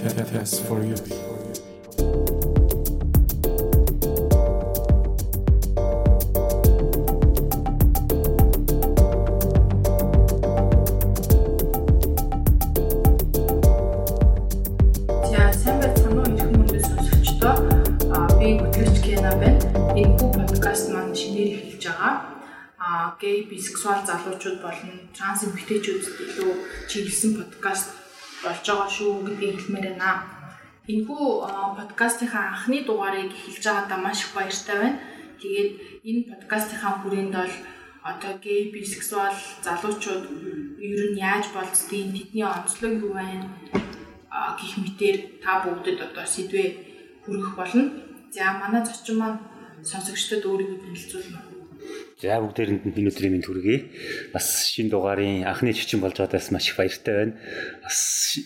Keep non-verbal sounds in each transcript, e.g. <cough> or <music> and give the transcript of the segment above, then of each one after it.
Test for you. Гей бисексуал залуучууд болон транс эмэгтэйчүүдэд илүү чиглэсэн подкаст болж байгаа шүү гэдгийг хэлмээр байна. Энэхүү подкастынхаа анхны дугаарыг эхэлж байгаадаа маш их баяртай байна. Тэгээд энэ подкастынхаа хүрээнд бол одоо гей бисексуал залуучууд ер нь яаж болцдгийг тэдний онцлог юу байна а, гих мэтэр та бүгдэд одоо сэдвээ хүргэх болно. За манай зочин маань сонсогчдод өөрийгөө танилцуулна. За бүгдээрэнд энэ өдрийн мэнд хүргэе. Бас шинэ дугаарын анхны чичин болж байгаадаас маш их баяртай байна. Бас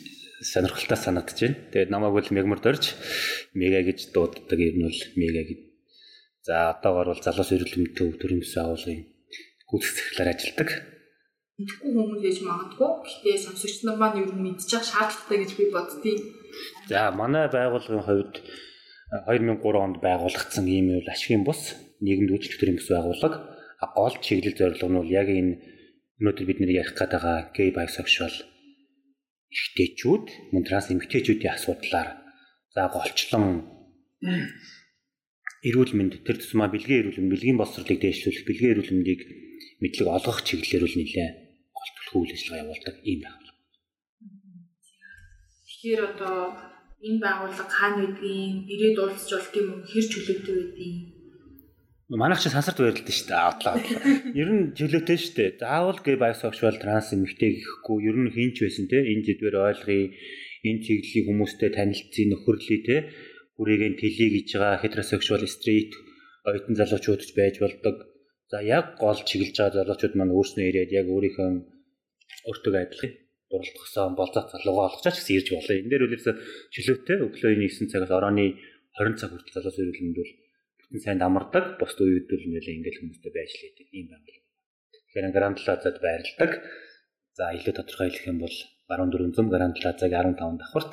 сонирхолтой санагдаж байна. Тэгээд намайг бол мегмор дорж мега гэж дууддаг юм нь бол мега гэж. За одоогор бол залуус эрүүл мэндийн төрийн төсөө агуулгын гүйцэтгэлээр ажилладаг. Мэдхгүй хүмүүс ээж магадгүй. Гэхдээ сонсогч нар маань ер нь мэдчих шаардлагатай гэж би боддгийг. За манай байгууллагын хувьд э, 2003 онд байгуулагдсан ийм үйл ашигын бус нийгэмд үйлчлэх төрийн бус байгууллага Гол чиглэл зорилго нь бол яг энэ өнөөдөр бид нэр ярих гээд байгаа гей bisexual ихтэйчүүд мөн транс эмэгтэйчүүдийн асуудлаар за голчлон эрүүл мэнд тэр тусмаа бэлгийн эрүүл мэнд бэлгийн боловсролыг дээшлүүлэх бэлгийн эрүүл мэндийг мэдлэг олгох чиглэлээр үл нэлээ гол төлөв үйл ажиллагаа явуулдаг ийм байгууллага. Тэгэхээр одоо энэ байгууллага хаана байдгийг, ирээд уулзч болт юм хэр чөлөөтэй байдгийг Манайх ч сансарт байрлалд шүү дээ. Адлаа. Ер нь чөлөөтэй шүү дээ. Заавал гей bisexual trans эмэгтэй гэхгүй ер нь хинч байсан те энэ зэдвэр ойлгоё. Энэ чиглэлийн хүмүүстэй танилцсан нөхөрлөе те. Бүрийг нь тэлий гэж байгаа heterosexual straight оюутан залуучууд ч байж болдог. За яг гол чиглэж байгаа залуучууд маань өөрснөө ирээд яг өөрийнхөө өөртөө адилхан дурлалтгсан болцоо залуугаа олгочаач гэсэн ирж болоо. Энэ дээр үлээс чөлөөтэй өглөө 9 цагаас орооны 20 цаг хүртэл залуус бүтэн сайн амардаг. Бусд үед бол нэлээ ингээл хүмүүстэй байж лээдэг юм байна. Тэгэхээр Grand Plaza-д байрладаг. За илүү тодорхой хэлэх юм бол баруун дөрөнзөм Grand Plaza-гийн 15 давхарт.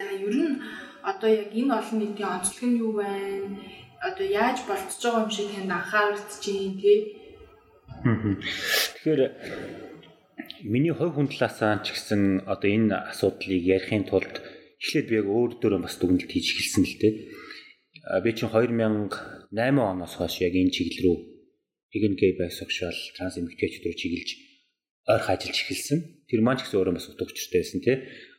За ер нь одоо яг энэ олон нийтийн онцлог нь юу байна? Одоо яаж болцож байгаа юм шиг танд анхаарч чинь тий? Тэгэхээр миний хувь хүн талаасаа ч гэсэн одоо энэ асуудлыг ярихын тулд эхлээд би яг өөр дөрөв бас дүгнэлт хийж эхэлсэн л дээ. Би чинь 2008 оноос хойш яг энэ чиглэл рүү vegan gay bisexual trans эмэгтэйчүүд рүү чиглэж ойрхон ажиллаж эхэлсэн. Тэр маань ч гэсэн өөрөө бас утга учиртай байсан тий.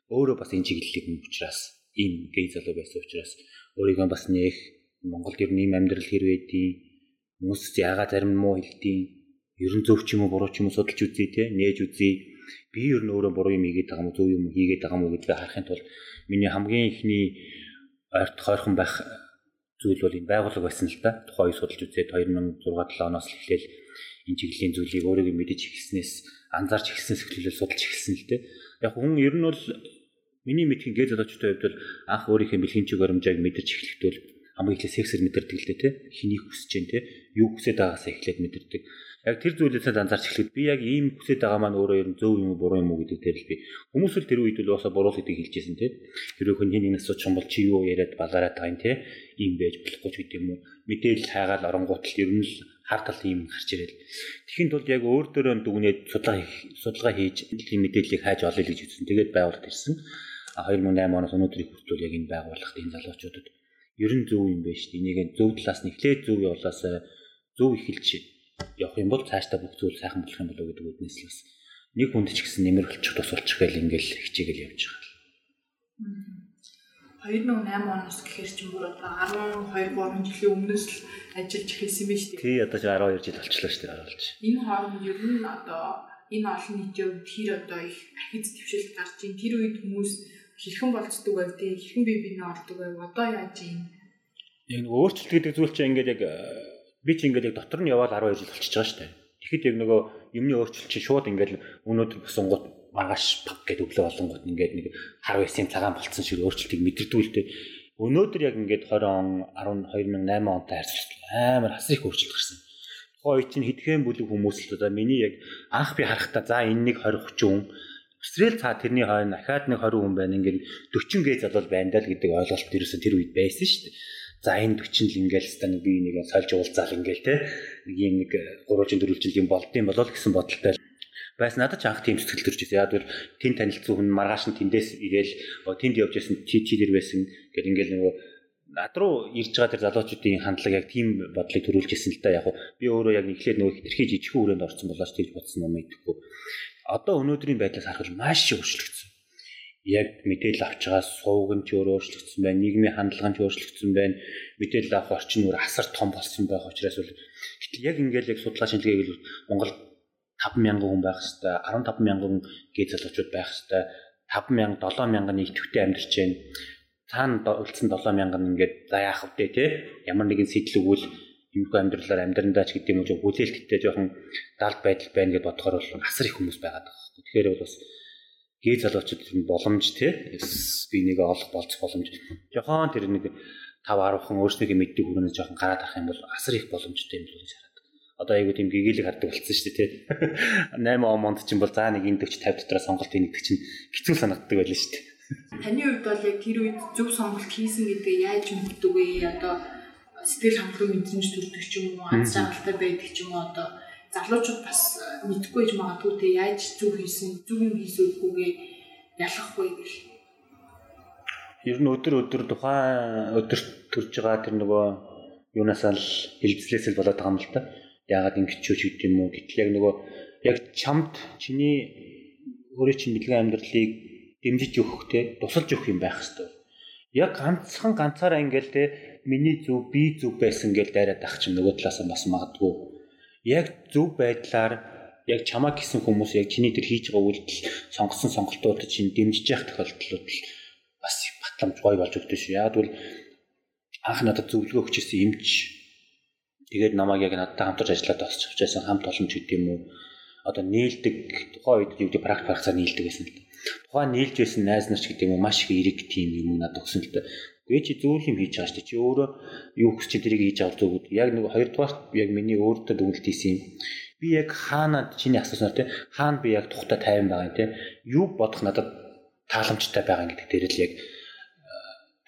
Өөрөө бас энэ чиглэлийг хүн учраас ийм гей залуу байсан учраас өөрийгөө бас нээх Монголд ер нь ийм амьдрал хэр байдгийг хүмүүс яагаад зарим муу хэлдэг ер нь зөв ч юм уу буруу ч юм уу судалж үзье те нээж үзье би ер нь өөрөө буруу юм хийгээд байгаа юм зөв юм хийгээд байгаа юм гэдгийг харахын тулд миний хамгийн ихний ойрт хойрхон байх зүйл бол энэ байгууллага байсан л да тухайн үе судалж үзээд 2006 7 оноос л эхлээл энэ чиглэлийн зүйлийг өөрийгөө мэдэж эхэлснээс анзаарч эхэлснээс эхлээл судалж эхэлсэн л те яг хүн ер нь бол миний мэдхийн гээ залуучуудын хувьд бол анх өөрийнхөө бэлгэмчиг баримжааг мэдэрч эхлэхдээ бол хамгийн ихлэ сексэр мэдэрдэг л дээ те хэнийг хүсэж जैन те юу хүсэж байгаасаа эхлээд мэдэрдэг. Яг тэр зүйлээсээ анзаарч эхлэхэд би яг ийм хүсэж байгаа маань өөрөө ер нь зөв юм уу буруу юм уу гэдэг дээр л би хүмүүс л тэр үед л уусаа буруу гэдгийг хэлжсэн те хэрвээ хүн нэг асууч юм бол чи юу яриад байгаа юм те ийм байж болохгүй ч гэдэг юм уу? Мэдээлэл хайгаал оронгуутал ер нь л хар тал ийм гарч ирэл. Тэхийн тулд яг өөр дөрөө дүгнээд судалгаа судалгаа хийж тийм мэдээллийг хайж олъё гэж үзсэн тэгээд байгуулалт ирсэн. 2008 оноос өнөөдрийг хүртэл яг энэ байгууллагт энэ залуучуудад ер нь зөв юм байна шүү дээ. Энийг зөв талаас нь эхлээд зөв явуулаас зөв эхэлж явах юм бол цаашдаа бүх зүйл сайхан болох юм болоо гэдэг үднэс л бас нэг хүнд ч гэсэн нэмэр болчих тус болчих гээл ингээл хичээгэл явж байгаа. 2008 оноос гэхээр ч бүр одоо 12 3 жилийн өмнөөс л ажиллаж эхэлсэн юм шүү дээ. Тий одоо ч 12 жил болчихлоо шүү дээ оруулж. Энэ хооронд ер нь одоо энэ олон нийтийн хувьд хэр одоо их ахиц твшилт гарч ийн тэр үед хүмүүс хэрхэн болцдог байв те хэрхэн бие биенээ олдог байв одоо яаж юм Яг нэг өөрчлөлт гэдэг зүйл чинь ингээд яг э, би чи ингээд яг дотор нь яваад 12 жил болчихж байгаа шүү дээ. Тэгэхэд яг нөгөө юмны өөрчлөлт чинь шууд ингээд өнөөдөр босонгууд маргааш пак гэдэг өглөө болонгууд ингээд нэг хар байсан цагаан болцсон шиг өөрчлөлтийг дээ. Өнөөдөр яг ингээд 20 он 12 2008 онтой харьцуулбал амар хасар их өөрчлөлт гарсан. Тухайн үед чинь хэдхэн бүлэг хүмүүс л одоо миний яг анх би харахтаа за энэ нэг 20 30 хүн Өсрэл цаа тэрний хойно ахаад нэг 20 хүн байна ингээд 40 гээ залуул байна даа л гэдэг ойлголт ерөөсө тэр үед байсан шүү дээ. За энэ 40 л ингээл стан би нэг сольж уулзаал ингээл те нэг юм нэг 3 4 жил юм болдсон болол гэсэн бодолтой байс надад ч анх тийм сэтгэл төрж ирсэн. Яг бол тэн танилцсан хүн маргааш нь тэндээс ирээл тэнд явж байсан чи чи дэр байсан гэл ингээл нөгөө над руу ирж байгаа тэр залуучуудын хандлага яг тийм бодлыг төрүүлж ирсэн л да яг би өөрөө яг эхлээд нөгөө хитрхи жижигхэн хүрээнд орсон болооч тийж бодсон юм идэхгүй. Одоо өнөөдрийн байдлаас харахад маш их өөрчлөгдсөн. Яг мэдээлэл авч байгаа сувг нь ч өөр өөрчлөгдсөн байна. Нийгмийн хандлага нь ч өөрчлөгдсөн байна. Мэдээлэл авах орчин үр асар том болсон байх учраас бол гэтэл яг ингээл яг судлаа шинжилгээ хийвэл Монгол 50000 хүн байх хэвээр 15000 гээ залуучууд байх хэвээр 5000 7000 нэг төвтэй амьдарч байна. Цаана үлдсэн 7000 ингээд за яах вэ те ямар нэгэн сэтэл өгвөл юмхүү амьдралаар амьдрандаа ч гэдэг юм уу хүлээлттэй жоохон далд байдал байна гэж бодохоор бол асар их хүмүүс байгаа даа. Тэгэхээр бол бас гээ залуучууд боломж те би нэг олох болцох боломж. Жохон тэр нэг 5 10 хүн өөрсдөө мэддэг хүмүүс жоохон гараад арах юм бол асар их боломжтой юм л гэж хараад одоо айгуу тийм гэгээлэг хардаг болсон шүү дээ тий. 8 он монд чинь бол за нэг энэ 40 50 дотроо сонголт хийдэг чинь хэцүү санагддаг байлаа шүү дээ. Таны хувьд бол яг тэр үед зөв сонголт хийсэн гэдэг яаж мэддэг вэ? Одоо сэтгэл хангалуун мэдрэмж төрдөг ч юм уу, аз жаргалтай байдаг ч юм уу одоо залуучууд бас мэдхгүй ч магадгүй те яаж зөв хийсэн, зөв юм хийсэн үгүйгээ ялах вэ гэх. Ер нь өдөр өдөр тухайн өдөр төрж байгаа тэр нөгөө юунасаа л хилцлээсэл болоод байгаа юм л та яагаад ингэж ч гэдэг юм уу гэтэл яг нөгөө яг чамд чиний өөрөө чинь бэлгэн амьдралыг дэмжиж өгөх те тусалж өгөх юм байх хэвээр. Яг ганцхан ганцаараа ингээл те миний зөв би зөв байсан гэж дайраад ах чинь нөгөө талаас нь бас магадгүй. Яг зөв байдлаар яг чамаа гисэн хүмүүс яг чиний тэр хийж байгаа үйлдэл сонгосон сонголтууд чинь дэмжиж явах тохиолдлууд бас батламж гой болж өгдөө шүү. Яг бол анх надад зөвлөгөө өгчээсэн юмч Тэгээд намайг яг надтай хамтарч ажиллаад босч авчаасан хамт олонч гэдэг юм уу? Одоо нийлдэг тухайн үед юу гэдэг практик практикаар нийлдэг гэсэн л. Тухайн нийлж байсан найз нар ч гэдэг юм уу маш их эрэг тим юм надад өгсөн л дээ. Тэгээ чи зүйл юм хийж байгаа шүү дээ. Чи өөрөө юу хүсч тэрийг хийж авах зүгүүд. Яг нэг хоёрдугаар яг миний өөртөө дүгнэлт хийсэн юм. Би яг хаана чиний асууснаар те хаана би яг тухтай тайван байгаа юм те. Юу бодох надад тааламжтай байгаа гэдэг дээр л яг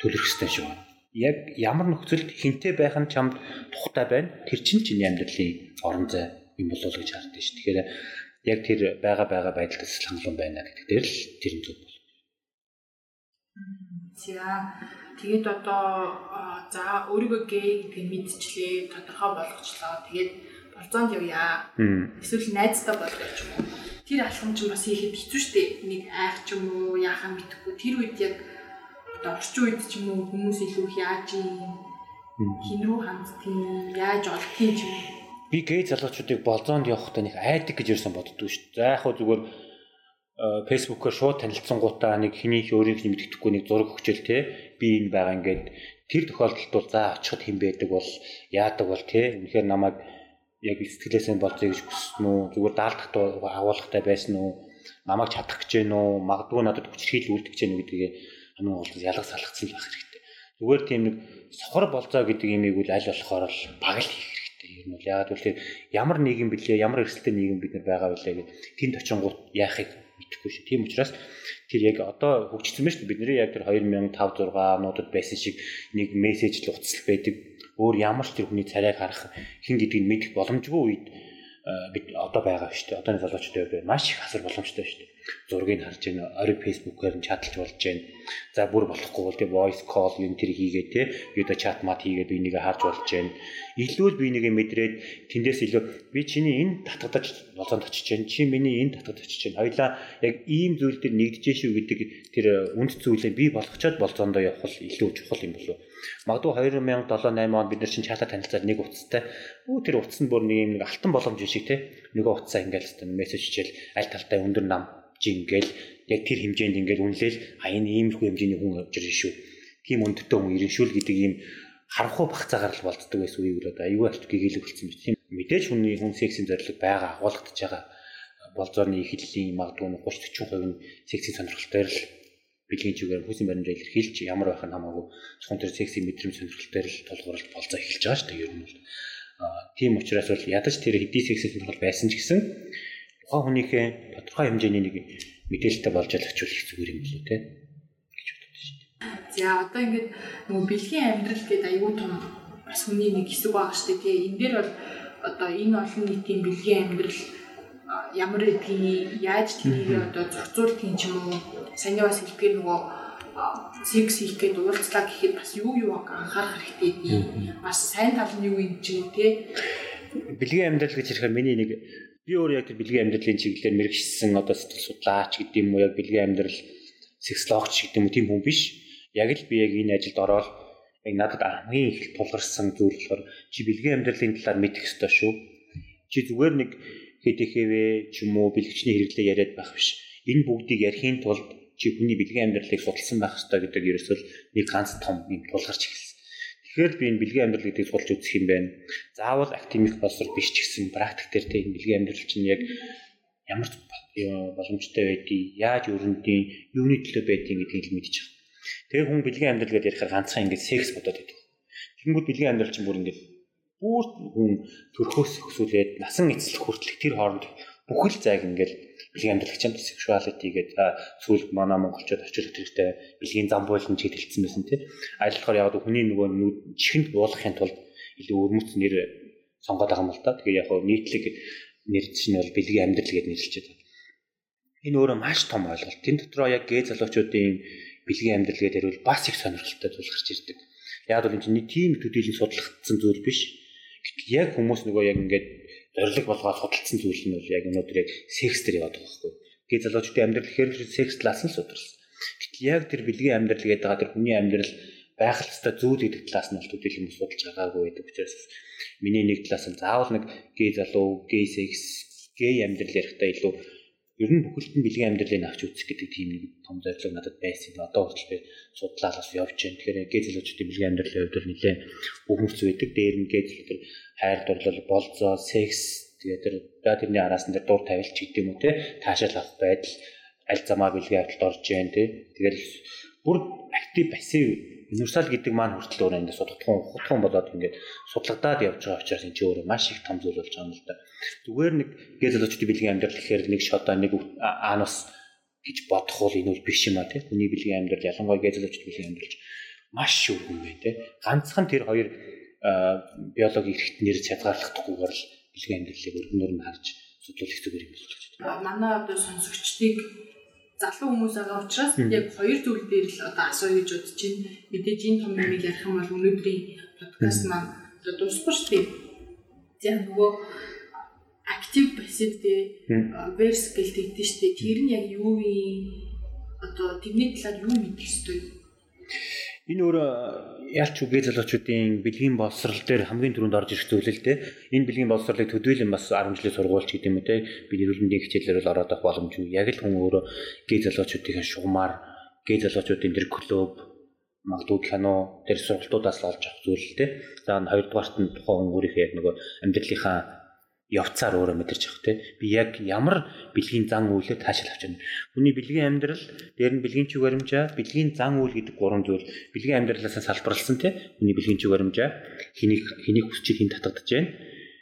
төлөх хэрэгтэй шүү яг ямар нөхцөлд хинтээ байх нь чамд тухтай байна. Тэр чинь чиний амьдралын орон зай юм болов уу гэж хардсан шүү. Тэгэхээр яг тэр байгаа байгаа байдлаас хангалуун байна гэдэг дээр л тэр нь зөв бол. За тэгээд одоо за өөрийгөө гей гэдгийг мэдчихлээ, тодорхой болгочлоо. Тэгээд болцоонд явъя. Эсвэл найзтай болгоё ч юм уу. Тэр алхам чинь бас хийхэд хэцүү шүү дээ. Нэг айх ч юм уу, яахаа мэдэхгүй. Тэр үед яг орчин үед ч юм уу хүмүүс илүү их яаж юм? Хин рүү ханддгийг яаж олдгийг ч юм? Уу би гей залуучуудыг болзоонд явахдаа нэг айдаг гэж ерсэн боддгоо шүү дээ. За яг хөө зүгээр фэйсбүүкээр шууд танилцсангуудаа нэг хэний өөрийг мэддэхгүй нэг зураг өгчөөл те. Би энэ байгаа ингээд тэр тохиолдолд бол за очиход хэн байдаг бол яадаг бол те. Үнэхээр намайг яг сэтгэлээсээ болцъё гэж хүссэн үү? Зүгээр даалдахт агуулгатай байсан уу намайг чадах гэж гэнэ үү? Магадгүй надад хүчрхийл үлдэх гэж гэнэ гэдгийг хамгийн гол нь ялга салгацсан байх хэрэгтэй. Зүгээр тийм нэг сохор болзоо гэдэг имийг үл аль болохоор л баг л хийх хэрэгтэй. Ер нь бол яагаад гэвэл ямар нийгэм блэ, ямар эрсдэлтэй нийгэм бид нар байгаа вэ гэдэг тэнд очингууд яахыг мэдэхгүй шүү. Тийм учраас тэр яг одоо хөгжсөн шүү. Бидний яг тэр 2005 6 онуудад байсан шиг нэг мессеж л утасл байдаг. Өөр ямар ч тэр хүний царайг харах хин гэдгийг мэдэх боломжгүй үед бид одоо байгаа шүү дээ. Одооны залуучуудын хувьд маш их асар боломжтой шүү дээ зургийг харж байна. Ориг фэйсбүүкээр нь чаталж болж байна. За бүр болохгүй бол тэгээ voice call юм тэр хийгээ те. Видео чат мат хийгээд би нэгэ харж болж байна. Илүү л би нэгэ мэдрээд тэндээс илүү би чиний энэ татгадаж болонд очиж байна. Чи миний энэ татгад очиж байна. Хоёлаа яг ийм зүйл дээр нэгдэж шүү гэдэг тэр үнд зүйлээ би болгочоод болцоондоо явах илүү чухал юм болов. Магадгүй 2007 8 онд бид нар чинь чатаа танилцаад нэг утастай. Өө тэр утас нь бүр нэг юм нэг алтан боломж шиг те. Нөгөө утасаа ингээл хэвээр мессеж хичээл аль талтай өндөр нам жингээл яг тэр хэмжээнд ингээл үнэлээл а энэ иймэрхүү хэмжээний хүн авч ирэн шүү. Тийм өндөртэй хүн ирэн шүү л гэдэг ийм харанхуй багцаагаар л болддог байсан үеийг л одоо аюу алт гэгээлэг болсон биз. Тийм мэдээж хүний хүн сексийн зорилго байгаа агуулгадж байгаа болзорны эхлэлийн магадгүй 30 40% нь сексийн сонирхолтой л бэлгийн чигээр хүсийн баримжаа илэрхийлж ямар байх нь хамаагүй зөвхөн тэр сексийн мэдрэмж сонирхолтой л тулгуурлаж болзоо эхэлж байгаа шүү дээ ер нь бол. Тийм учраас бол ядаж тэр хэдий сексийн сонирхол байсан ч гэсэн тухайн хүнийхээ тодорхой хэмжээний нэг мэдээлэлтэй болж ачуулах зүгээр юм болоо те гэж боддог шүү дээ. За одоо ингээд нөгөө бэлгийн амьдрал гэдэг аюул том бас хүний нэг хэсэг байгаа шүү дээ. Тэгээ энэ дээр бол одоо энэ олон нийтийн бэлгийн амьдрал ямар гэдгийг яаж тэрийг одоо зохицуулдаг юм ч юм уу саний бас хэлбэр нөгөө секс хийх гээд уулзлаа гэхэд бас юу юу анхаарах хэрэгтэй гэдэг. Бас сайн тал нь юу юм ч юм те. Бэлгийн амьдрал гэж ирэхээр миний нэг би өөр яг бэлгийн амьдралын чиглэлээр мэрэгчсэн одоо сэтгэл судлаач гэдэг юм уу яг бэлгийн амьдрал сексологч гэдэг юм уу тийм хүн биш. Яг л би яг энэ ажилд ороод яг надад хамгийн их тулгарсан зүйл болохоор чи бэлгийн амьдралын талаар мэдэх ёстой шүү. Чи зүгээр нэг хэдэхэвэ ч юм уу бэлгэчний хэрэглээ яриад байх биш. Энэ бүгдийг ярихын тулд чи хүний бэлгийн амьдралыг судалсан байх ёстой гэдэг ерөөсөө нэг ганц том юм тулгарч эхэлсэн. Тэгэхээр би энэ бэлгийн амьдрал гэдгийг судалж үзэх юм байна. Заавал академик боловсрол биш ч гэсэн практик дээр тэ энэ бэлгийн амьдрал чинь яг ямар боломжтой байдгийг, яаж өрөндийн, юуны төлөө байдгийг гэдгийг л мэдчих. Тэгээ хүн бэлгийн амьдрал гэдээ ярихаар ганцхан ингэж секс бодоод байдаг. Тэгэнгүүт бэлгийн амьдрал чинь бүр ингэж бүр хүн төрхөөс өсвөлээд насан эцлэх хүртэл тэр хооронд бүхэл зайг ингээл бэлгийн амьдралагч юм sexuality гэдэг сүүл манай монголчууд очилт хэрэгтэй бэлгийн зам буйлан ч хэлсэн байсан тий. Аль болохоор яг хүний нөгөө нүд чихэнд буулгахын тулд илүү өрмөц нэр сонгоод байгаа юм л да. Тэгээ яг нийтлэг нэрч нь бол бэлгийн амьдрал гэдээ нэрлэж байгаа. Энэ өөрөө маш том ойлголт. Тэн дотроо яг гээ залуучуудын бэлгийн амьдрал гэдэг бол бас их сонирхолтой зүйл гарч ирдэг. Яг бол энэ чинь тийм төдийлөн судлагдсан зүйл биш. Яг хүмүүс нөгөө яг ингээд зориг болгоод судалсан зүйл нь бол яг өнөөдөр яг секс дээр яваад байгаа байхгүй. Гээ залуучуудын амьдрал гэхээр секс талаас нь судалсан. Гэтэл яг тэр бэлгийн амьдрал гэдэг байгаа тэр хүний амьдрал байх хэвээр зүйл гэдэг талаас нь бол төдийлөн хүмүүс судалж байгаагүй байдаг учраас миний нэг талаас нь заавал нэг гээ залуу, гээ секс, гээ амьдрал ярихдаа илүү ер нь бүхэлдэн бэлгийн амьдралыг авч үзэх гэдэг тийм нэг том зорилго надад байсан. Одоо хүртэл судлаад бас явж байна. Тэгэхээр залуучуудын бэлгийн амьдралын хувьд нэлээд бүхэмж байдаг. Дээр нь тэр хайр дурлал, болзоо, секс тэгээд тэр за тэрний араас нь дур тавилч гэдэг юм уу те таашаал авах байдал аль замаа бэлгийн авдалд орж जैन те. Тэгээд бүр актив пассив универсал гэдэг маань хүртэл өөрөө ингэ судалгахын хутган болоод ингээд судлагдаад явж байгаа учраас энэ ч өөрөө маш их том зүйл болж байгаа юм л да. Зүгээр нэг гээ залуучдын бэлгийн амьдрал гэхээр нэг шодоо нэг анус гэж бодох бол энэ бол биш юм а тий. Хүний бэлгийн амьдрал ялангуяа гээ залуучдын бэлгийн амьдрал маш шүүхэн бай тий. Ганцхан тэр хоёр биологийн эрхтнэр хязгаарлахдаггүйгээр л бэлгийн амьдралыг өргөнөөр нь харж судлах зүгээр юм болж байна. Манай одоо сонсогчдыг залуу хүмүүс байгаа учраас яг хоёр зүйл дээр л одоо асууя гэж бодож байна. Мэдээж энэ том юмыг ярих юм бол өнөөдрийн подкаст маань одоо дуусахгүй шүү дээ. За нөгөө актив пассив дээ верс гэлдэгдэн шүү дээ. Тэр нь яг юу юм одоо тэрний талаар юу мэдэх ёстой юм? Энэ өөр ялч үгээ залуучуудын бэлгийн боловсрал дээр хамгийн түрүүнд орж ирэх зүйл л дээ. Энэ бэлгийн боловсролыг төдийлөн бас 10 жилийн сургуульч гэдэг юм үү те. Би эрүүл мэндийн хичээлээр бол ороод авах боломжгүй. Яг л хүн өөрөө гээ залуучуудын шугамар, гээ залуучуудын тэр клуб, магадгүй кино тэр сургалтуудаас олж авах зүйл л те. За хоёрдугаарт нь тухайн хүн өөрийнхөө яг нөгөө амьдралынхаа явцаар өөрөө мэдэрч явах те би яг ямар бэлгийн зан үйлээр таашаал авч байна. Хүний бэлгийн амьдрал, дээр нь бэлгийн чиг баримжаа, бэлгийн зан үйл гэдэг гурван зүйл бэлгийн амьдралаас салбарлсан те хүний бэлгийн чиг баримжаа хэнийг хэнийг хүсчийг хэн татгадж байна.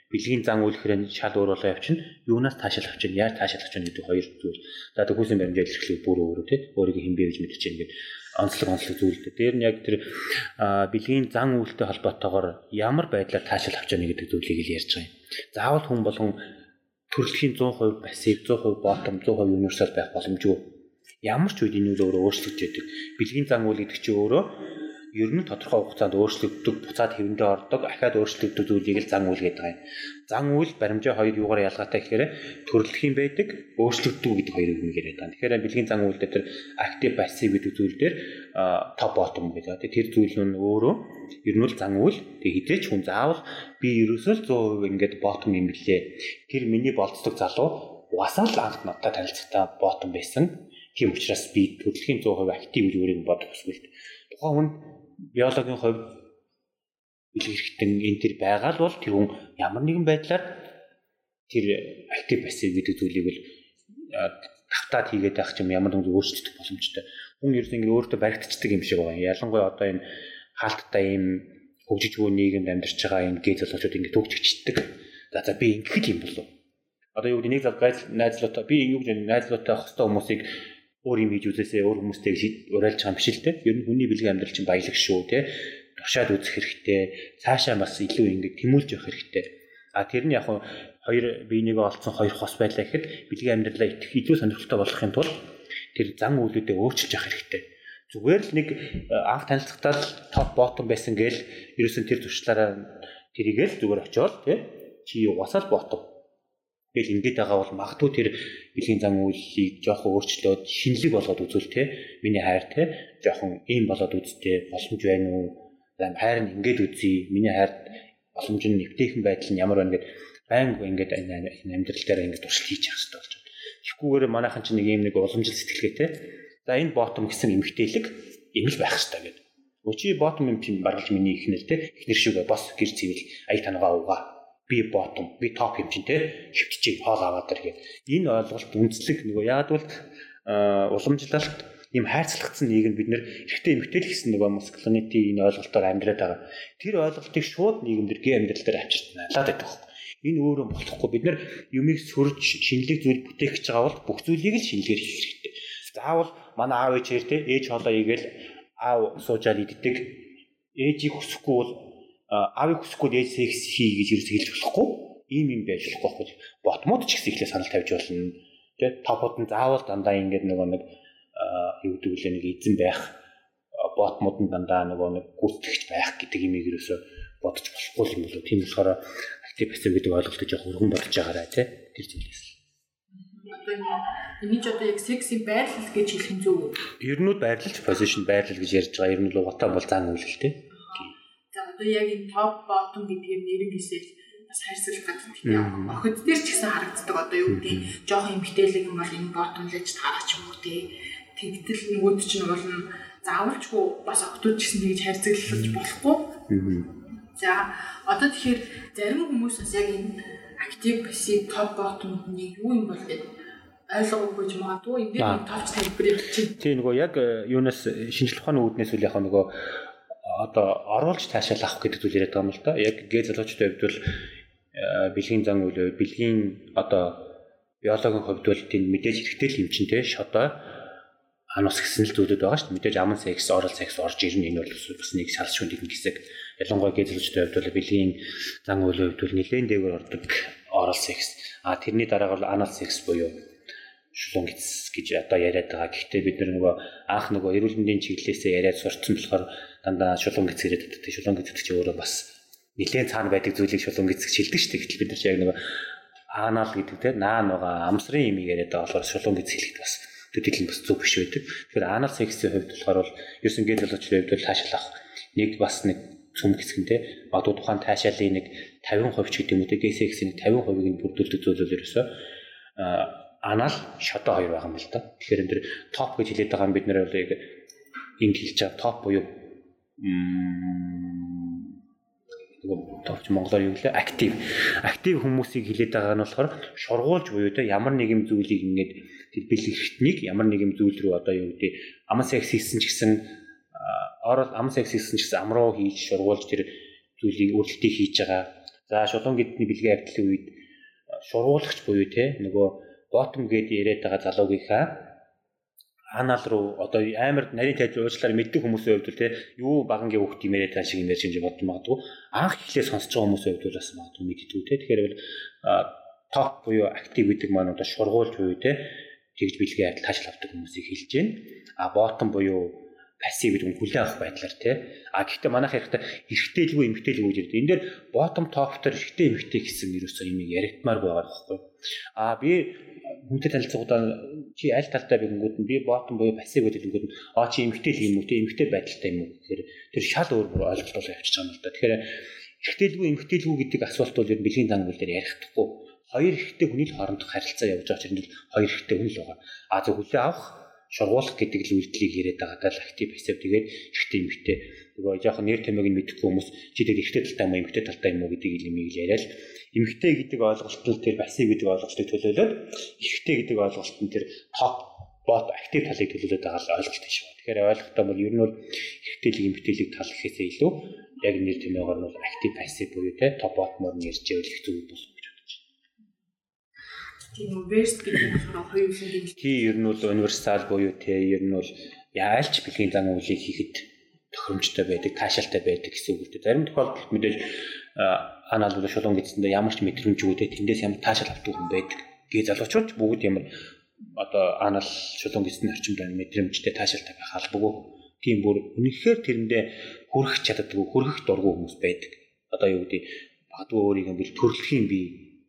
Бэлгийн зан үйл хэрэг шал өөр болоо явчихна. Юунаас таашаал авч байна, яаж таашаал авч байна гэдэг хоёр зүйл. За төгөөсөн баримжаа илэрхлэх бүр өөрөө те өөрийгөө хэн бэ гэж мэдэрч байна гэдэг онцлог онцлог зүйлтэй. Дээр нь яг тэр бэлгийн зан үйлтэй холбоотойгоор ямар байдлаар таашаал авч яана гэдэг зүйлийг л ярьж байгаа юм. Заавал хүн болгон төрөлхийн 100% пассив, 100% bottom, 100% universal байх боломжгүй. Ямар ч үед энэ үйл өөрөө өөрчлөгдөж яадаг. Бэлгийн зан үйл гэдэг чинь өөрөө ер нь тодорхой хугацаанд өөрчлөгддөг, буцаад хэвэндээ ордог, ахаад өөрчлөгддөг зүйлийг л зан үйл гэдэг юм. Зан үйл баримжаа хоёр юугаар ялгаатай гэхээр төрөлдөх юм байдаг, өөрчлөгддөг гэдэг хоёр юм яриад байгаа. Тэгэхээр бэлгийн зан үйлдэл тэр active passive гэдэг зүйл дээр top bottom гэдэг. Тэр зүйл нь өөрөө ер нь л зан үйл. Тэгээ хідээч хүн заавал би ерөөсөө л 100% ингээд bottom юм билээ. Тэр миний болцдог залуу угаасаа л анх надад танилцахтаа bottom байсан. Тийм учраас би төрөлхийн 100% актив гэж өөрийг бодох хүсвэл тухайн хүн биологийн хувьд хэрэгтэн энэ төр байгаа л бол тэр хүн ямар нэгэн байдлаар тэр актив пассив гэдэг зүйлийг л тавтаад хийгээд байх юм ямар нэгэн өөрчлөлт боломжтой. Хүн ерөөс ингэ өөртөө баригдчихдаг юм шиг байгаа. Ялангуяа одоо энэ хаалттай ийм хөгжиж буй нийгэмд амьдарч байгаа энэ гээ залуучууд ингэ төгжчихдэг. За за би ингэх юм болов. Одоо юу гэдэг нэг зал гайз найзлуутай би юу гэж найзлуутай хостой хүмүүсийг өөр юм хийж үзээсээ өөр хүмүүстэй уриалж байгаа юм биш л те. Ер нь хүний бэлгийн амьдрал чинь баялаг шүү те. Туршаад үзэх хэрэгтэй. Цаашаа бас илүү ингэ тэмүүлж явах хэрэгтэй. А тэр нь яг хоёр биенийгээ олцсон хоёр хос байлаа гэхэд бэлгийн амьдралаа итгэх илүү сонирхолтой болгохын тулд тэр зан үйлүүдээ өөрчилж явах хэрэгтэй. Зүгээр л нэг анх танилцахтаа л топ ботом байсан гээл ерөөсөн тэр туршлаараа тэрийгэл зүгээр очиод тий чи угасаал ботом Тэгэл ингэж байгаа бол магадгүй тэр бэлгийн зан үйлийг жоохон өөрчлөөд шинэлэг болгоод үзвэл те миний хайр те жоохон ийм болоод үзтээ боломж байна уу? Хайр нь ингэж үзье. Миний хайр боломж нь нэвтэйхэн байдал нь ямар байна гэд байнг ингэж энэ амьдрал дээр ингэж туршил хийж явах хэрэгтэй болж байна. Тэгэхгүйгээр манайхан чинь нэг ийм нэг уламжил сэтгэлгээтэй. За энэ ботом гэсэн эмгтээлэг ийм л байх хэрэгтэй гэдэг. Өчи ботом юм чинь баргалж миний ихнэр те ихнэр шүгэ бос гэр цэвэл ая тангаа угаа би ботом би топ те хөвтчих хоол аваад дэр гээд энэ ойлголт үндэслэг нөгөө яад бол уламжлалт ийм хайрцагцсан нийгэм бид нэр ихтэй эмгтэл гэсэн нөгөө маскулинити энэ ойлголтоор амьдраад байгаа. Тэр ойлголтыг шууд нийгэмдэр гээ амьдрал дээр авчирч найлаад байдаг хөөх. Энэ өөрөө болохгүй бид нар юмыг сөрж шинэлэг зүйл бүтээх гэж байгаа бол бүх зүйлийг л шинэлгээр хийх хэрэгтэй. Заавал манай аав ээжээр те ээж хоолоо игээл аав суужаад иддэг. Ээжийг хүсэхгүй бол аавыг хүсэхгүй ээж секс хий гэж ерөөс хэлж болохгүй. Ийм юм байж болохгүй байхгүй. Ботмод ч гэсэн ихлээр санал тавьж болно. Тэ топод нь заавал дандаа ингээд нөгөө нэг юу гэдэг үлээ нэг эзэн байх ботмод нь дандаа нөгөө нэг гүйтгэгч байх гэдэг юм ерөөсө бодож болохгүй юм болоо. Тийм болохоор актив пассив гэдэг ойлголтыг жоох өргөн бодож байгаарай тэ тэр зүйлээс. Ч одоо яг секси байрлал гэж хэлэх нь зөв үү? Ернүүд байрлалч позишн байрлал гэж ярьж байгаа. Ер нь угаатаа бол зан үйлэлтэй одоо яг энэ топ ботом гэдгээр нэрнгээсээ бас хайрцагт гаддаг тийм охид дээр ч гэсэн харагддаг одоо юу гэдэг жоохон эмгтээлэг юм бол энэ ботомлж тараач юм уу тий тэгтэл нөгөөд чинь бол заавалчгүй бас октод ч гэсэн тэгж хайрцаглаж болохгүй. За одоо тэгэхээр зарим хүмүүс бас яг энэ актив пассив топ ботомд нэг юу юм бол гэдэг ойлгоогүй ч магадгүй. Энэ дээр товч тайлбар чинь тий нөгөө яг э, юунаас шинжлэх ухааны үүднээс үл яг нөгөө одоо оруулж таашаал авах гэдэг зүйл яриад байгаа юм л да. Яг гээ залуучдын хувьд бол э, бэлгийн зан үйл бэлгийн одоо биологийн хувьд бол тийм мэдээж хэрэгтэй л юм чинь те шодоо анус гэсэн л зүйлүүд байгаа шүү дээ. Мэдээж аман секс, орал секс орж ирнэ энэ бол бас нэг шалшгүй нэг хэсэг. Ялангуяа гээ залуучдын хувьд бол бэлгийн зан үйл хувьд бол нэлээд дээгүүр ордог орал секс. А тэрний дараагаар бол анал секс буюу шулуун гэц гэж одоо яриад байгаа. Гэхдээ бид нөгөө анх нөгөө эрүүл мэндийн чиглэлээсээ яриад сурцсан болохоор дандаа шулуун гэц ирээд байдаг. Шулуун гэц гэдэг чинь өөрөө бас нэлээд цаана байдаг зүйлийг шулуун гэж хэлдэг шүү дээ. Гэтэл бид нар яг нэг аанаал гэдэг те наан байгаа амсрын юм яриад болохоор шулуун гэц хэлэхэд бас төдийлэн бас зөв биш байдаг. Тэгэхээр аанал сексийн хувьд болохоор бол ерөөсөн гэр залуучдын хувьд бол таашаал авах нэг бас нэг цөм те одоо тухайн таашаалын нэг 50% ч гэдэг юм уу те сексийн 50%-ийг нь бүрдүүлдэг зүйл бол ерөөсөө анаал шодо хоёр байгаа юм л да. Тэгэхээр энэ топ гэж хэлээд байгаа юм бид нэр бол яг ингэ хэлж байгаа топ буюу нөгөө товч монголоор юу гэлээ актив. Актив хүмүүсийг хилээд байгаа нь болохоор шургуулж буюу те ямар нэгэн зүйлийг ингээд тэр бэлгэрхтнийг ямар нэгэн зүйл рүү одоо юу гэдэг аман секс хийсэн ч гэсэн орол аман секс хийсэн ч гэсэн ам руу хийж шургуулж тэр зүйлийг өөрчлөлтийг хийж байгаа. За шулуун гэдний бэлгийн авдлын үед шургуулагч буюу те нөгөө ботом гэд яриад байгаа залуугийнхаа анаал руу одоо амар нарийн тайз уучлаар мэддэг хүмүүсийн хувьд л те юу багангийн хүүхд юм яриа та шиг ярьж гэж бодож магадгүй. Анх эхлээ сонсож байгаа хүмүүсийн хувьд бас магадгүй мэддэг те. Тэгэхээр бол топ буюу актив гэдэг маань одоо шургуулж буюу те тэгж бэлгээ адил таашаал авдаг хүмүүсийг хэлж байна. А ботом буюу пассив гэдэг нь хүлээн авах байдлаар тий. А гэхдээ манайх ярихтаа эргэтэйлгүй эмгтэйлгүй гэж ярьдаг. Энэ дээр bottom top дээр эргэтэй эмгтэй гэсэн ерөөсөө юм яригдмаар байгаа байхгүй. А би хүнтэй танилцуулгуудаа чи аль талтай бигэнгүүд нь би bottom буюу пассив гэдэг нь а чи эмгтэй л юм уу тий эмгтэй байдалтай юм уу гэхээр тэр шал өөр бүр ойлголт бол явчих юм л да. Тэгэхээр эргэтэйлгүй эмгтэйлгүй гэдэг асуулт бол ер нь бэлгийн дан үйл дээр ярихдаггүй. Хоёр эрэгтэй хүний хоорондох харилцаа явж байгаа чинь хоёр эрэгтэй хүн л байгаа. А зөв хүлээ авах шургуулах гэдэг л үйлдэлийг яриад байгаа даа актив пассив тэгээд ихтэй эмхтэй нөгөө жоохон нэр томьёог нь мэдхгүй хүмүүс чи тэр ихтэй талтай юм уу эмхтэй талтай юм уу гэдэг юм яриад эмхтэй гэдэг ойлголт нь тэр пассив гэдэг ойлголтыг төлөөлөөд ихтэй гэдэг ойлголт нь тэр топ бот актив талыг төлөөлөд байгаа ойлголт юм шиг байна. Тэгэхээр ойлгохтой бол ер нь бол ихтэйлэг эмхтэйлэг тал гэхээсээ илүү яг нэр томьёогоор нь актив пассив буюу те топ бот мөр нэрж явах зүг болох. Тийм верст гэдэг нь болохоор хоёулын гэмт. Тий ер нь бол универсал буюу те ер нь бол яалч бэлгийн зан үйлийг хийхэд тохиромжтой байдаг, таашаалтай байдаг гэсэн үг үү. Зарим тохиолдолд мэдээж анаал бол шулуун гэдсэндээ ямар ч мэдрэмжгүй те тэндээс ямар таашаал авдаг хүн байдаг. Гээ залуучууд бүгд ямар одоо анаал шулуун гэдсэнд орчимд мэдрэмжтэй таашаалтай байх албагүй. Тийм бүр үнэхээр тэрэндээ хүрэх чаддаггүй, хүрэх дургүй хүмүүс байдаг. Одоо юу гэдэг бадгүй өөрийг бүр төрөлхийн би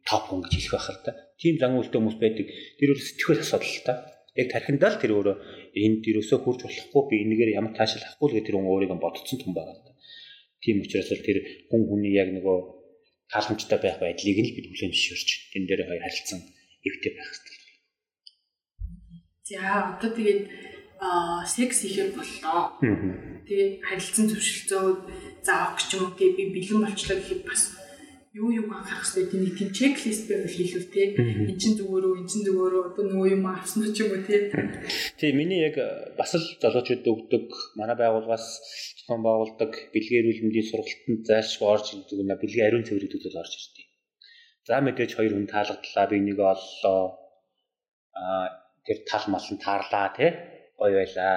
топ хүн гэж хэлэх байх л та. Тийм зан үйлтэй хүмүүс байдаг. Тэр үл сэтгэл асуудал л та. Яг тархиндаа л тэр өөрөө энд дэрөөсөө хурж болохгүй би энэгээр ямар таашаал авахгүй л гэх тэр хүн өөрийгөө бодцсон хүн байгаа та. Тийм учраас л тэр хүн хүний яг нөгөө тааламжтай байх байдлыг нь л бид хүлээн зөвшөөрч тэн дээр хоёр харилцсан эвтэй байх хэрэгтэй. За одоо тэгээд аа секс хийхээр боллоо. Тэгээд харилцан зөвшөлтөө заах гэж юм уу би бэлэн болчлоо гэхэд бас юу юу анхаарах хэрэгтэй нэг тийм чеклист байвал хийлүү те. Эн чин зүгөөрөө эн чин зүгөөрөө одоо нөгөө юм авсан ч юм уу те. Тийм миний яг бас л залуучууд өгдөг манай байгууллагаас зохион байгуулдаг бэлгийн эрүүл мэндийн сургалтанд зайлшгүй орж ирдэг нэ бэлгийн ариун цэвэр гэдэгт орж ирдэг. За мэдээж хоёр хүн таалагдлаа би нэг оллоо. А тэр тал мал нь таарлаа те. Гоё байлаа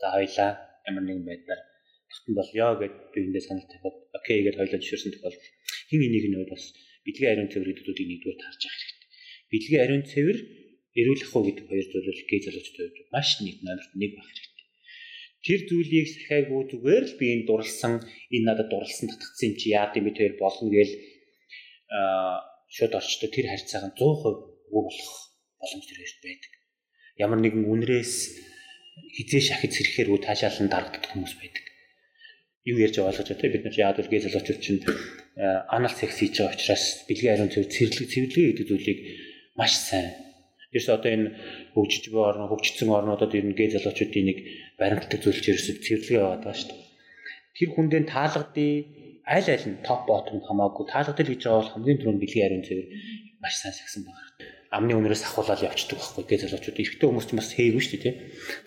за хоёлаа ямар нэгэн байдлаар. Тогтсон болёо гэд биендээ санал тавиад окей гэд хоёлоо зөвшөөрсөн тохиолдол хин энийг нь бас бэлгийн ариун цэвэр гэдгүүдийг нэгдүгээр тарж явах хэрэгтэй. Бэлгийн ариун цэвэр эрүүл ах уу гэдэг хоёр зүйл гээ залуучтай үед маш нэг номерт нэг байх хэрэгтэй. Тэр зүйлийг сахиагүй зүгээр л би энэ дурлсан энэ надад дурлсан татгцсан юм чи яа гэм би тэр болно гээл аа шууд орчтой тэр харьцааг нь 100% өгөө болох боломж төрөж байдаг. Ямар нэгэн үнрээс хизээ шахиж сэрэхээр үе таашаал нь дарагддаг хүмүүс байдаг юу ярьж байгаа ойлгож байна те бид нар яад бол гээ залуучууд чинь анал секс хийж байгаа учраас бэлгийн ариун цэвэр цэвэрлэг цэвэрлэгээ гэдэг зүйлийг маш сайн Тэрс одоо энэ хөгжиж буй орн хөгжсөн орнуудад ер нь гээ залуучуудын нэг баримтлагдаг зүйлч ерөөсөд цэвэрлэгээ яваад байгаа шүү дээ. Тэр хүндээ таалгадыг аль аль нь топ ботом хамаагүй таалгадал гэж байгаа бол хамгийн түрүүнд бэлгийн ариун цэвэр маш сайн сагсан байна амны үнээрээс ахуулаад явчихдаг байхгүй гээ залуучууд эрэгтэй хүмүүс ч бас хэйгүй шүү дээ тий.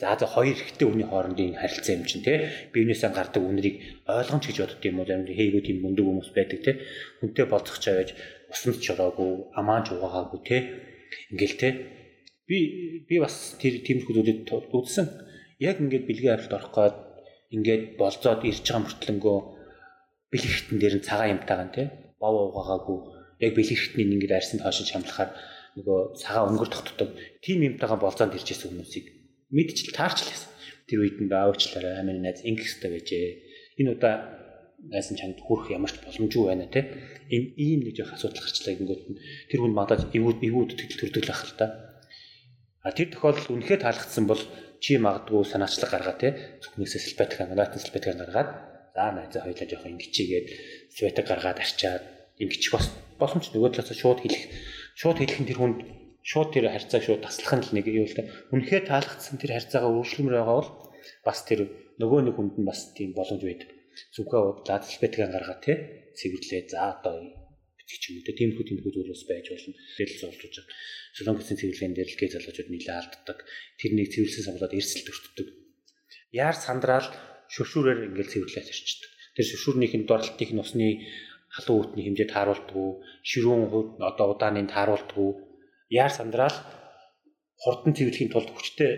За за хоёр эрэгтэй хүний хоорондын харилцаа юм чинь тий. Биенээсээ гардаг үнэрийг ойлгомж гэж бодд юм уу зарим хэйгүй тийм мундаг хүмүүс байдаг тий. Хүнтэй болцох чавж усанд чороогүй, амаан чугаагаагүй тий. Ингээл тий. Би би бас тэр тиймэрхүү зүйлүүд үзсэн. Яг ингээд бэлгийн арилд орох гээд ингээд болцоод ирж байгаа мөртлөнгөө бэлгэхтэн дээр нь цагаан юмтайгаан тий. Бов угаагаагүй яг бэлгэхтний ингээд арьсанд хойшиж хамлахаар нөгөө цагаан өнгөр тогтдог тийм юмтайгаа болцоонд иржсэн хүмүүсийг мэдчил таарчлаа. Тэр үед нь аавчлаараа амин найз ингэхтэй байжээ. Энэ удаа найз нь чамд хүрэх ямар ч боломжгүй байна те. Энэ ийм нэг жоох асуудал гарчлаа гингүүд нь тэр хүн мадаж эвүүд эвүүд тэгэл төрдөг л ах л та. А тэр тохиолдолд үнэхээр таалагдсан бол чи магадгүй санаачлаг гаргаа те. Зөвхнээсээ сэлбатик аналатын сэлбатик гаргаад за найзаа хоёлаа жоох ингэчигээд сэлбатик гаргаад арчаад ингэчих бас боломж нөгөө талаас шууд хэлэх шууд хэлэх нь тэр хүнд шууд тэр харьцааг шууд таслах нь л нэг юу л дээ. Үнэхээр таалагдсан тэр харьцаагаа өөрчлөмөр байгаа бол бас тэр нөгөө нэг хүнд нь бас тийм боломж байдаг. Зүгөө удлаад алфабетикаа гаргаад тий цэвэрлээ. За одоо бичих юм уу тиймэрхүү тиймэрхүү зүйлс байж болно. Тэгэл золжуулж байгаа. Солон гэсэн цэвэрлэгийн дээр л гээ залуучууд нэлээд алддаг. Тэрнийг цэвэрлсэн самбалаад эрсэл төртдөг. Яар сандраал шүршүүрээр ингээл цэвэрлээд ирчдэг. Тэр шүршүүрнийх нь дорлтыг нь усны халуун үтний хэмжээ тааруулдаггүй, ширүүн одоо удааныг тааруулдаггүй. Яар сандраал хурдан цэвэрлэхийн тулд хүчтэй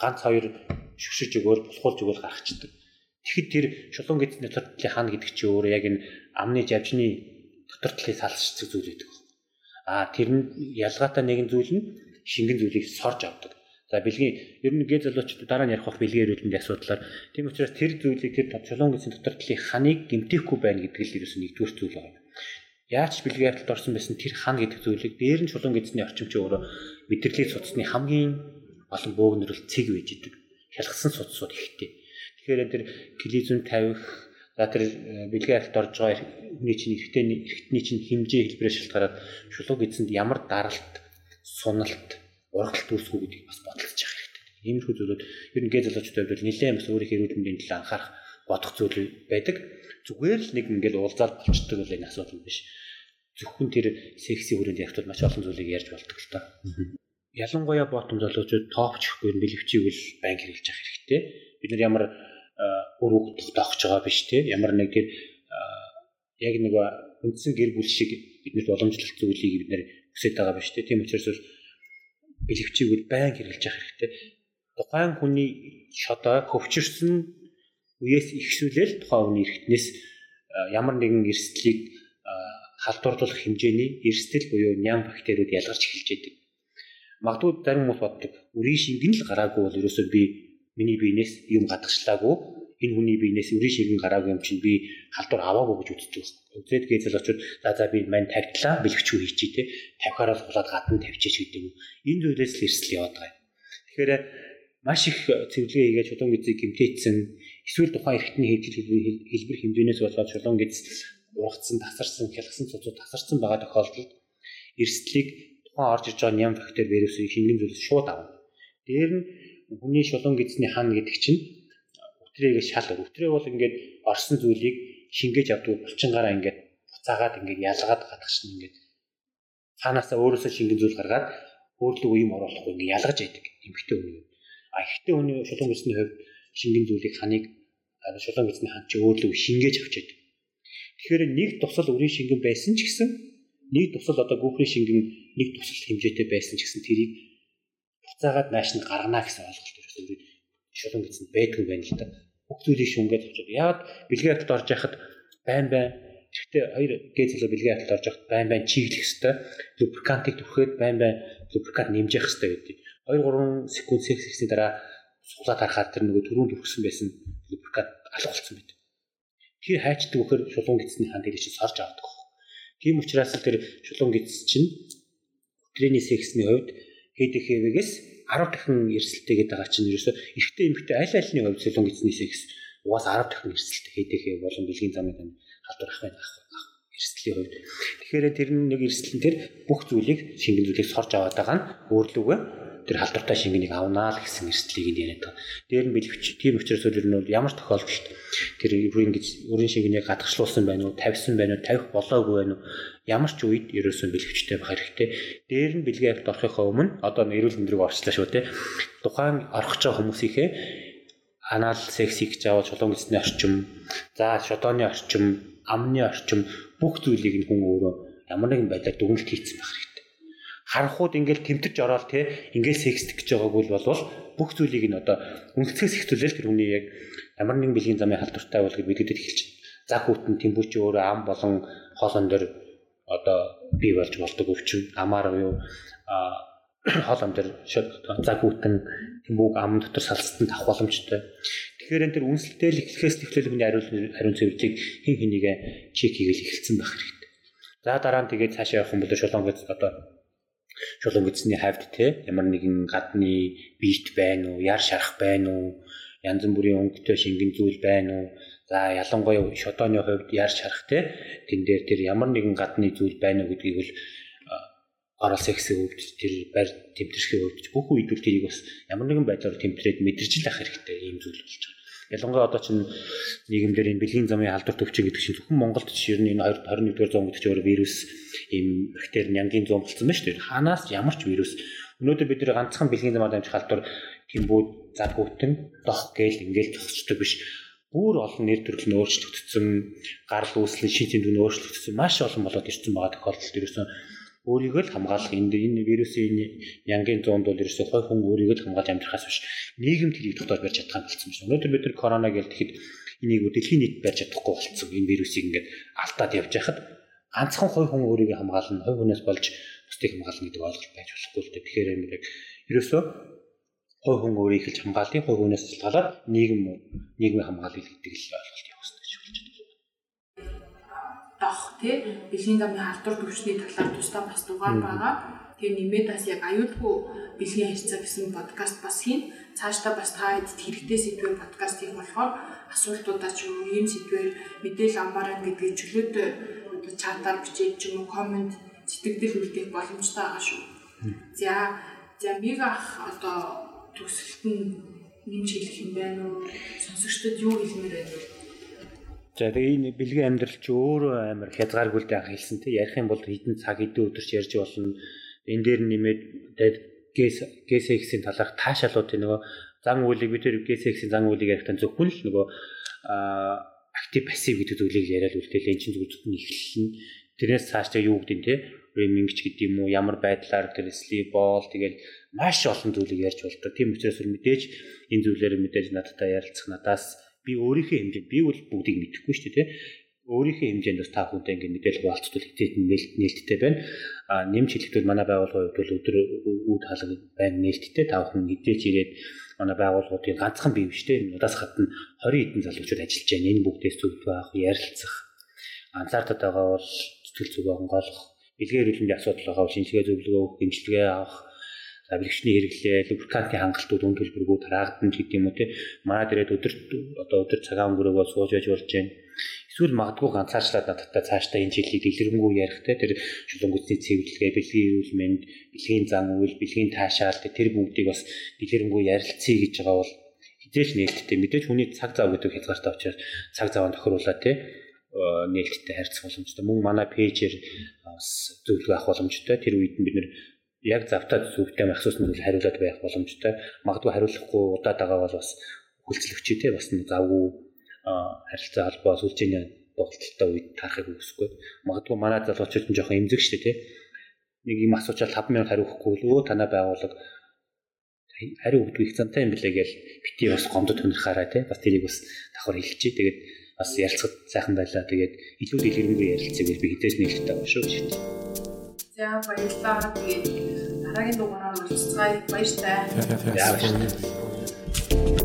ганц хоёр шүршиж өгөөл булхуулж өгөөл гаргацдаг. Тэгэхэд тэр шулуун гэдсний дотор талын хаана гэдэг чи өөрөө яг энэ амны жавжны дотор талын салшцэг зүйл гэдэг. Аа тэр нь ялгаатай нэгэн зүйл нь шингэн зүйлийг сорж авдаг. За бэлгийн ер нь гээ залуучууд дараа нь ярих бах бэлгийн эрүүлэндийн асуудлаар тийм учраас тэр зүйлийг тэр чулуун гэсэн дотор талын ханыг гэмтээхгүй байна гэдэг л ерөөс нэгдүгээр зүйл байна. Яаж бэлгийн арилд орсон байсан тэр хан гэдэг зүйлийг дээр нь чулуун гэсний орчимч өөрөө мэдрэлийн судасны хамгийн олон бөөгнөрөл цэг байж идэг. Хялгсан судсууд ихтэй. Тэгэхээр тэр клизм тавих за тэр э, бэлгийн арилд орж байгаа хүний чинь эрэгтэй эрэгтний чинь хэмжээ хэлбэрээр шалтгаалаад шулуун гэсэнд ямар даралт суналт ургалт үүсгүү гэдгийг бас бодолцож явах хэрэгтэй. Иймэрхүү зүйлүүд ер нь гээ залуучуудад бол нэлээд бас өөрийнхөө эрүүл мэндийн төлөө анхаарах бодох зүйл байдаг. Зүгээр л нэг ингээд уулзаад болчдөг бол энэ асуудал биш. Зөвхөн тэр секси хүрээнд явтал маш олон зүйлийг ярьж болдог л та. Ялангуяа ботом залуучууд тоовчихгүй бэлэвчийг л байн хэрэглэж явах хэрэгтэй. Бид нар ямар үр хөвгөх тогтоож байгаа биш те. Ямар нэг тэр яг нэг үндсэн гэр бүл шиг биднэрт боломжлолт зүйлийг бид нэр хүсэж байгаа биш те. Тийм учраас бэлгэвчийг үл байн хэрэглэж явах хэрэгтэй. Тухайн хүний шодоо хөвчөрсөн үеэс ихсүүлэл тухайн хүний эргэтнээс ямар нэгэн эрсдлийг халдварлуулах хэмжээний эрсдэл буюу ням бактериуд ялгарч эхэлж байдаг. Магадгүй зарим хүмүүс боддог. Үрийн шингэн л гараагүй бол ерөөсөө би миний биенээс юм гадагшлаагүй энэ хүний биенээс үрийн шингэн гараагүй юм чинь би халдвар аваагүй гэж үздэг. Үзээд гээ залуучууд за за би мань тавьтлаа бэлгчүү хийчий те тавихаараа суулаад гадна тавьчих гэдэг юм. Энэ зүйлээс л эрсэл яваад байгаа. Тэгэхээр маш их цэвэрлэгээ хийгээд чулуун гизийг гимтээцсэн эсвэл тухайн эрхтний хэлбэр хэмжээнээс болоод чулуун гиз ургацсан, тасарсан, хялгсан цуцууд тасарсан байгаа тохиолдолд эрсдлийг тухайн орж иж байгаа ням фактор вирусыг шингэн зүйлс шууд авна. Дээр нь хүний шулуун гидсний хан гэдэг чинь өтрийг шал өтрөө бол ингээд орсон зүйлийг шингээж авдаг булчингаараа ингээд буцаагаад ингээд ялгаад гадах шин ингээд цаанаасаа өөрөөсөө шингэн зүйл гаргаад өөрлөгөө юм оруулахгүй ингээд ялгаж яадаг эмхтэй хүний. А ихтэй хүний шулуун гидсний хувьд шингэн зүйлийг ханыг шулуун гидсний хан чи өөрлөгөө шингээж авч яадаг. Тэгэхээр нэг тусал үрийн шингэн байсан ч гэсэн нэг тусал одоо гүүхрийн шингэн нэг тусал хэмжээтэй байсан ч гэсэн тэрийг буцаагаад нааш нь гаргана гэсэн ойлголт өөрөө шулуун гэсэн байдгүй байна л да. Бүх зүйлийг шүнгээд очоод яагаад бэлгийн хатад орж яхад байн байн Гэхдээ хоёр гэзэлөө бэлгийн хатад орж яхад байн байн чиглэх хэвээр лубрикантыг түрхээд байн байн лубрикант нэмжих хэвээр гэдэг. 2 3 секунд секс дараа суулаад харахад тэр нөгөө түрүүнд түрхсэн байсан лубрикант алга болсон байт. Тэр хайчдаг вөхөр шулуун гидсний хан дээр чинь сорж авдаг. Тийм учраас л тэр шулуун гидс чинь өдрийн сексний хувьд ХДХВ-гээс 10 дахин эрсэлтэй гэдэг байгаа чинь ерөөсөө эрэгтэй эмэгтэй аль альны хувьд шулуун гидсний секс угаас 10 дахин эрсэлтэй ХДХВ болон бэлгийн замын тань халдвар ах байх эрсдлийн хувьд. Тэгэхээр тэр нэг эрсдэл нь тэр бүх зүйлийг шингэн зүйлийг сорж аваад байгаа нь өөрлөгөө тэр халдвартай шингэнийг авнаа л гэсэн эрсдлийг нь яриад байгаа. Дээр нь бэлгэвч тийм учраас өөр нь ямар тохиолдолд тэр үрийн гэж үрийн шингэнийг гадагшлуулсан байна уу, тавьсан байна уу, тавих болоогүй байна уу? Ямар ч үед ерөөсөн бэлгэвчтэй байх хэрэгтэй. Дээр нь бэлгийн авт орохынхоо өмнө одоо эрүүл мэндрийг орчлаа шүү те. Тухайн орох ч хүмүүсийнхээ анал сексийг жаавал чулуун гэсний орчим, за шодооны орчим, амны орчим бүх зүйлийг нь хүн өөрөө ямар нэгэн байдлаар дүгнэлт хийцэн байх хэрэгтэй харанхууд ингээл тэмтэрч ороод те ингээл секстик гэж байгааг бол бүх зүйлийг нь одоо үнэлцгээс ихтүүлэл тэр хүний яг ямар нэгэн бэлгийн замын халдвартай бол гэж мэддэд эхэлж байна. За хүүтэн тэмбүүч өөрөө ам болон хоолон дээр одоо бий болж болдог өвчин амаар юу а <clears throat> хоолон дээр за хүүтэн тэмбүүг ам дотор салцтанд авах боломжтой. Тэгэхээр энэ төр үнсэлтэй л эхлэхээс эхлээл хүний ариун ариун цэвэрлийг хин хэнийг чек хийгээл эхэлсэн байх хэрэгтэй. За дараа нь тэгээд цаашаа явах юм бол шулуун гэж одоо шулуун гидсний хавьд те ямар нэгэн гадны биет байна уу, яр шарах байна уу, янз бүрийн өнгөтэй шингэн зүйл байна уу? За ялангуяа шодооны хувьд яр шарах те тэн дээр тэр ямар нэгэн гадны зүйл байна уу гэдгийг бол орол сексийн хувьд тэр барь тэмдэрсхийн хувьд бүх үед үл тэрийг бас ямар нэгэн байдлаар тэмдрээд мэдэрч л ах хэрэгтэй ийм зүйл болж байна. Ялангуяа одоо чинь нийгэмдэр энэ бэлгийн замын халдвар төвчин гэдэг чинь зөвхөн Монголд ч ер нь энэ 21-р зуун гэдэг чинь вирус ийм бактери нянгийн зуун болсон байна шүү дээ. Ханаас ямар ч вирус өнөөдөр бид нэр ганцхан бэлгийн замаар дамжих халдвар тэмбүүд загвуутан дох гээл ингээл зогсчдаг биш бүр олон нэр төрөл нь өөрчлөгдсөн, гарал үүслийн шин тэмдэг нь өөрчлөгдсөн маш олон болоод ирсэн байгаа тохиолдолд ерөөсөн өөрийгөө л хамгаалах энэ энэ вирусын янгийн зуунд бол ерөөсөө хой хүн өөрийгөө л хамгаалж амьдрахаас биш нийгэм тэрийг тогтоож барьж чадах юм болсон байна. Өнөөдөр бид нар корона гэж тэгэхэд энийг дэлхийн нийт барьж чадахгүй болцсон. Энэ вирусыг ингээд алдаад явж байхад ганцхан хой хүн өөрийгөө хамгаална, хой хүнээс болж бусдыг хамгаална гэдэг ойлголт байж болохгүй л дээ. Тэгэхээр энэ яг ерөөсөө хой хүн өөрийг хэлж хамгаалын хой хүнээс шалтгаалаад нийгэм нийгмийн хамгаалал гэдэг л ойлголт доох тий бэлгийн замын халдвар төвчний талаар тусдаа бас дугаар байгаа. Тэгээ нэмээд бас яг аюулгүй бэлгийн харьцаа гэсэн подкаст бас хийн. Цаашдаа бас та хэд хэрэгтэй сэдвээр подкаст хийх болохоор асуултуудаа ч юм уу ийм сэдвээр мэдээлэл амаараа гэдгийг чөлөөт чатаар бичиж ч юм уу комент сэтгэл үлдээх боломжтой байгаа шүү. За за миг ах одоо төгсөлт нь нэмж хэлэх юм байна уу? Сонсогчдод юу хэлмээр байна вэ? За тэгээ энэ бэлгийн амьдрал чи өөрөө амар хязгааргүй л байх хэлсэн те. Ярих юм бол хэдэн цаг хэдэн өдөр ч ярьж болно. Энэ дээр нэмээд гэс гэсэксийн талаарх таашаалуудын нөгөө зан үйлийг бид тэр гэсэксийн зан үйлийг ярихдаа зөвхөн л нөгөө актив пассив гэдэг зүйлийг яриад үлдээл энэ чинь зөвхөн эхлэл нь Тэрнээс цаашдаа юу гэдэг нь те? Фреймингч гэдэг юм уу? Ямар байдлаар тэр слибол тэгэл маш олон зүйлийг ярьж болдог. Тийм учраас мэдээж энэ зүйлээр мэдээж надтай ярилцах надаас би өөрийнхөө хэмжээнд би бол бүгдийг мэдэхгүй шүү дээ өөрийнхөө хэмжээнд бас та хүнтэй ингэ мэдээлэл хуваалцвал хэвтээд нээлттэй байна. А нэмж хэлэхдээ манай байгууллагын хувьд бол өдөр үүд хаалга байна нээлттэй та бүхэн мэдээж ирээд манай байгууллагуудын ганцхан бий биш те удаас гадна 20 хэдэн залуучууд ажиллаж байна. Энэ бүгдээс зөв байх, ярилцах. Анзаардаад байгаа бол сэтгэл зүгөө онгойлгох бэлгийн эрүүлэндийн асуудал байгаа бол шинжилгээ зөвлөгөө өгөх, эмчилгээ авах, за бэлгчний хэрэглээ, лубрикантын хангалтууд үн төлбөргөө тараагадан ч гэдэг юм уу те. Манай дээрээ өдөр одоо өдөр цагаан өнгөрөөгөө сууж байж болж байна. Эсвэл магадгүй ганцаарчлаад надтай цаашдаа энэ жилийг дэлгэрэнгүй ярих те тэр шулунгүцний цэвэрлэгээ, бэлгийн эрүүл мэнд, бэлгийн зан үйл, бэлгийн таашаал тэр бүгдийг бас дэлгэрэнгүй ярилцъя гэж байгаа бол хизээш нээлттэй мэдээж хүний цаг зав гэдэг хязгаартай учраас цаг заваа тохируулаад те нээлттэй харьцах боломжтой. Мөн манай пэйжээр бас зөвлөгөө авах боломжтой. Тэр үед бид нэр яг завтаа зүгтээ асуусан нь хариулаад байх боломжтой. Магадгүй хариулахгүй удаад байгаа бол бас хүлцлэгчтэй те бас завгүй харилцаа холбоо сүлжээний тоглолттой үед тарахыг үгүйсгүй. Магадгүй манай залуучууд нь жоохон эмзэг штэ те. Нэг юм асуучаад 5000 хариухгүй л өө танаа байгууллага хариу өгдөг их замтай юм билээ гээл бити бас гомдод тунирхаараа те. Бас тэрийг бас давхар хэлчихье. Тэгээд бас ярилцахад сайхан байлаа. Тэгээд илүү дэлгэрэнгүй ярилцъя гэж би хідээс нээлттэй байгаа шүү гэж. За баярлалаа. Тэгээд дараагийн дугаараар уулзцай баяртай. Яа баяртай.